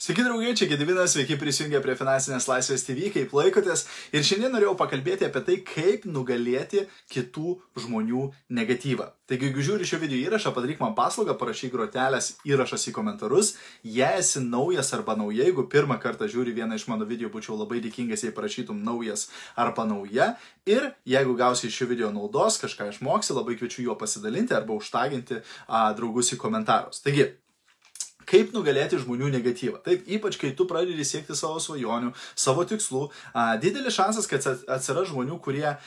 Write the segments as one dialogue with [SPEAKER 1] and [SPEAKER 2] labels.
[SPEAKER 1] Sveiki draugai, čia Gedivinas, sveiki prisijungę prie Finansinės laisvės TV, kaip laikotės. Ir šiandien norėjau pakalbėti apie tai, kaip nugalėti kitų žmonių negatyvą. Taigi, jeigu žiūri šio video įrašą, padaryk man paslaugą, parašyk grotelės įrašas į komentarus. Jei esi naujas arba nauja, jeigu pirmą kartą žiūri vieną iš mano video, būčiau labai dėkingas, jei parašytum naujas arba nauja. Ir jeigu gausi iš šio video naudos, kažką išmoksi, labai kviečiu juo pasidalinti arba užtaginti a, draugus į komentarus. Taigi, kaip nugalėti žmonių negatyvą. Taip, ypač kai tu pradedi siekti savo svajonių, savo tikslų, a, didelis šansas, kad atsiras žmonių, kurie a,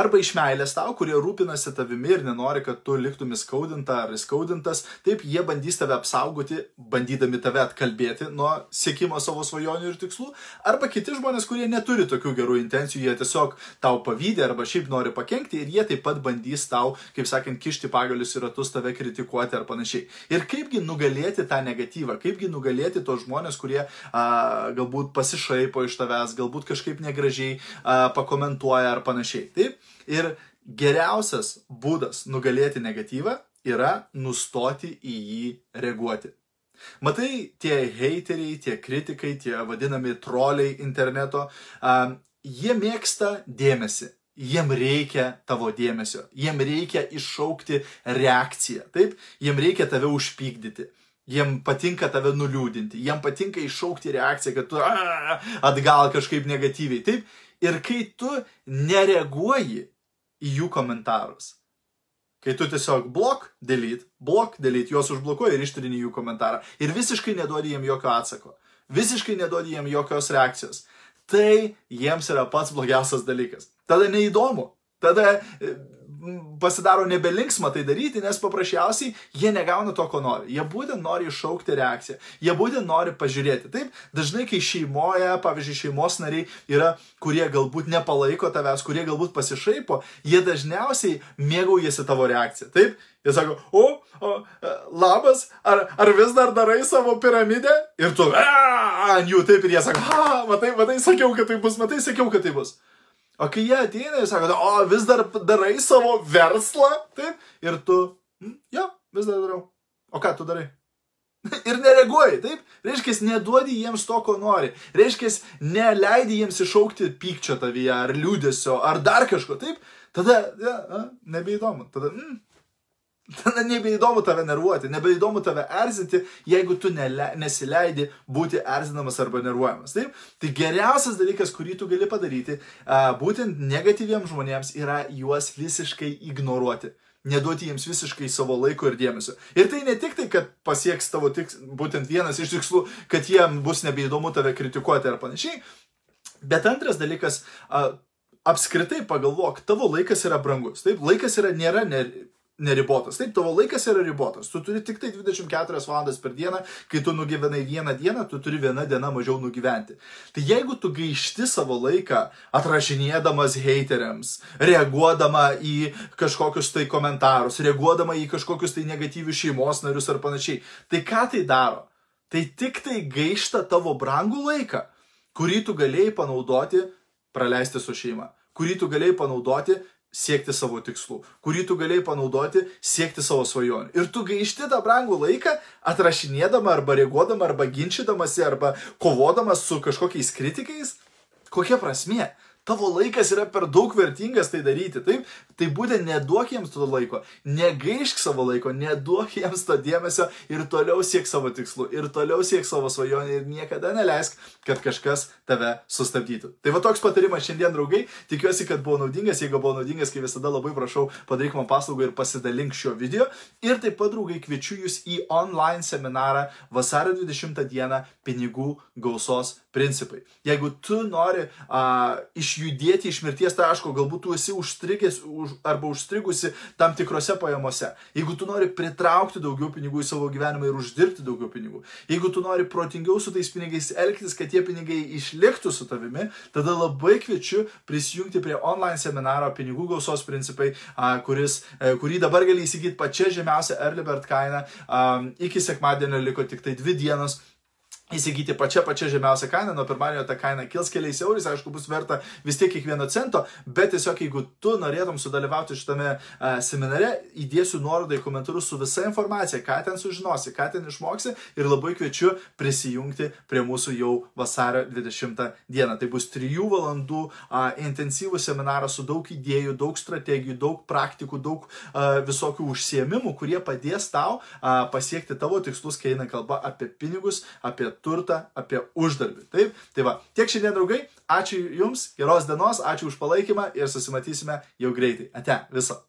[SPEAKER 1] arba iš meilės tau, kurie rūpinasi tavimi ir nenori, kad tu liktum įskaudinta ar įskaudintas, taip jie bandys tave apsaugoti, bandydami tave atkalbėti nuo siekimo savo svajonių ir tikslų, arba kiti žmonės, kurie neturi tokių gerų intencijų, jie tiesiog tau pavydė arba šiaip nori pakengti ir jie taip pat bandys tau, kaip sakant, kišti pagalius į ratus, tave kritikuoti ar panašiai. Ir kaipgi nugalėti tą negatyvą negatyvą, kaipgi nugalėti tos žmonės, kurie a, galbūt pasišaipo iš tavęs, galbūt kažkaip negražiai a, pakomentuoja ar panašiai. Taip? Ir geriausias būdas nugalėti negatyvą yra nustoti į jį reaguoti. Matai, tie heiteriai, tie kritikai, tie vadinami troliai interneto, a, jie mėgsta dėmesį. Jiem reikia tavo dėmesio, jiem reikia iššaukti reakciją, taip, jiem reikia tave užpykdyti. Jiem patinka tave nuliūdinti, jiem patinka iššaukti reakciją, kad tu a, atgal kažkaip negatyviai. Taip, ir kai tu nereaguoji į jų komentarus, kai tu tiesiog blok, delete, blok, delete, juos užblokuoji ir ištrini jų komentarą. Ir visiškai neduodi jiem jokio atsako, visiškai neduodi jiem jokios reakcijos, tai jiems yra pats blogiausias dalykas. Tada neįdomu, tada pasidaro nebelinksma tai daryti, nes paprasčiausiai jie negauna to, ko nori. Jie būtent nori iššaukti reakciją. Jie būtent nori pažiūrėti. Taip, dažnai, kai šeimoje, pavyzdžiui, šeimos nariai yra, kurie galbūt nepalaiko tavęs, kurie galbūt pasišaipo, jie dažniausiai mėgaujasi tavo reakciją. Taip, Jie sako, o, o labas, ar, ar vis dar darai savo piramidę? Ir tu, ant jų taip, ir jie sako, ha, matai, matai, sakiau, kad tai bus, matai, sakiau, kad tai bus. O kai jie ateina ir sako, o vis dar darai savo verslą, taip, ir tu, hm, jo, vis dar darau. O ką tu darai? ir nereaguoji, taip? Reiškia, neduodi jiems to, ko nori. Reiškia, neleidi jiems iššaukti pykčio tavyje, ar liūdėsio, ar dar kažko, taip? Tada, ja, nebeįdomu. Tada, mm, Tada nebeįdomu tave nervuoti, nebeįdomu tave erzinti, jeigu tu nele, nesileidi būti erzinamas arba nervuojamas. Taip? Tai geriausias dalykas, kurį tu gali padaryti, būtent negatyviems žmonėms, yra juos visiškai ignoruoti. Neduoti jiems visiškai savo laiko ir dėmesio. Ir tai ne tik tai, kad pasieks tavo tiks, būtent vienas iš tikslų, kad jiem bus nebeįdomu tave kritikuoti ar panašiai. Bet antras dalykas, apskritai pagalvok, tavo laikas yra brangus. Taip, laikas yra, nėra ne, neribotas. Taip, tavo laikas yra ribotas. Tu turi tik tai 24 valandas per dieną, kai tu nugyvenai vieną dieną, tu turi vieną dieną mažiau nugyventi. Tai jeigu tu gaišti savo laiką atrašinėdamas hateriams, reaguodama į kažkokius tai komentarus, reaguodama į kažkokius tai negatyvius šeimos narius ar panašiai, tai ką tai daro? Tai tik tai gaišta tavo brangų laiką, kurį tu galėjai panaudoti praleisti su šeima, kurį tu galėjai panaudoti siekti savo tikslų, kurį tu galėjai panaudoti siekti savo svajonių. Ir tu gaišti tą brangų laiką atrašinėdama arba reaguodama arba ginčydamasi arba kovodamas su kažkokiais kritikais. Kokia prasmė? Tavo laikas yra per daug vertingas tai daryti, taip? Tai būtent neduok jiems to laiko, negaišk savo laiko, neduok jiems to dėmesio ir toliau siek savo tikslų, ir toliau siek savo svajonę ir niekada neleisk, kad kažkas tave sustabdytų. Tai va toks patarimas šiandien, draugai, tikiuosi, kad buvo naudingas, jeigu buvo naudingas, kaip visada labai prašau, padaryk man paslaugą ir pasidalink šio video. Ir taip pat, draugai, kviečiu jūs į online seminarą vasario 20 dieną pinigų gausos principai. Jeigu tu nori a, išjudėti iš mirties taško, galbūt tu esi užstrigęs už, arba užstrigusi tam tikrose pajamose. Jeigu tu nori pritraukti daugiau pinigų į savo gyvenimą ir uždirbti daugiau pinigų. Jeigu tu nori protingiau su tais pinigais elgtis, kad tie pinigai išliktų su tavimi, tada labai kviečiu prisijungti prie online seminaro pinigų gausos principai, kuris, e, kurį dabar gali įsigyti pačia žemiausia early bird kaina. Iki sekmadienio liko tik tai dvi dienos įsigyti pačią pačią žemiausią kainą, nuo pirmadienio ta kaina kils keliais eurais, aišku, bus verta vis tiek kiekvieno cento, bet tiesiog jeigu tu norėtum sudalyvauti šitame uh, seminare, įdėsiu nuorodą į komentarus su visa informacija, ką ten sužinosi, ką ten išmoksi ir labai kviečiu prisijungti prie mūsų jau vasario 20 dieną. Tai bus 3 valandų uh, intensyvų seminaras su daug idėjų, daug strategijų, daug praktikų, daug uh, visokių užsiemimų, kurie padės tau uh, pasiekti tavo tikslus, kai eina kalba apie pinigus, apie turtą, apie uždarbį. Taip, tai va, tiek šiandien draugai, ačiū Jums, geros dienos, ačiū už palaikymą ir susimatysime jau greitai. Ate, viso.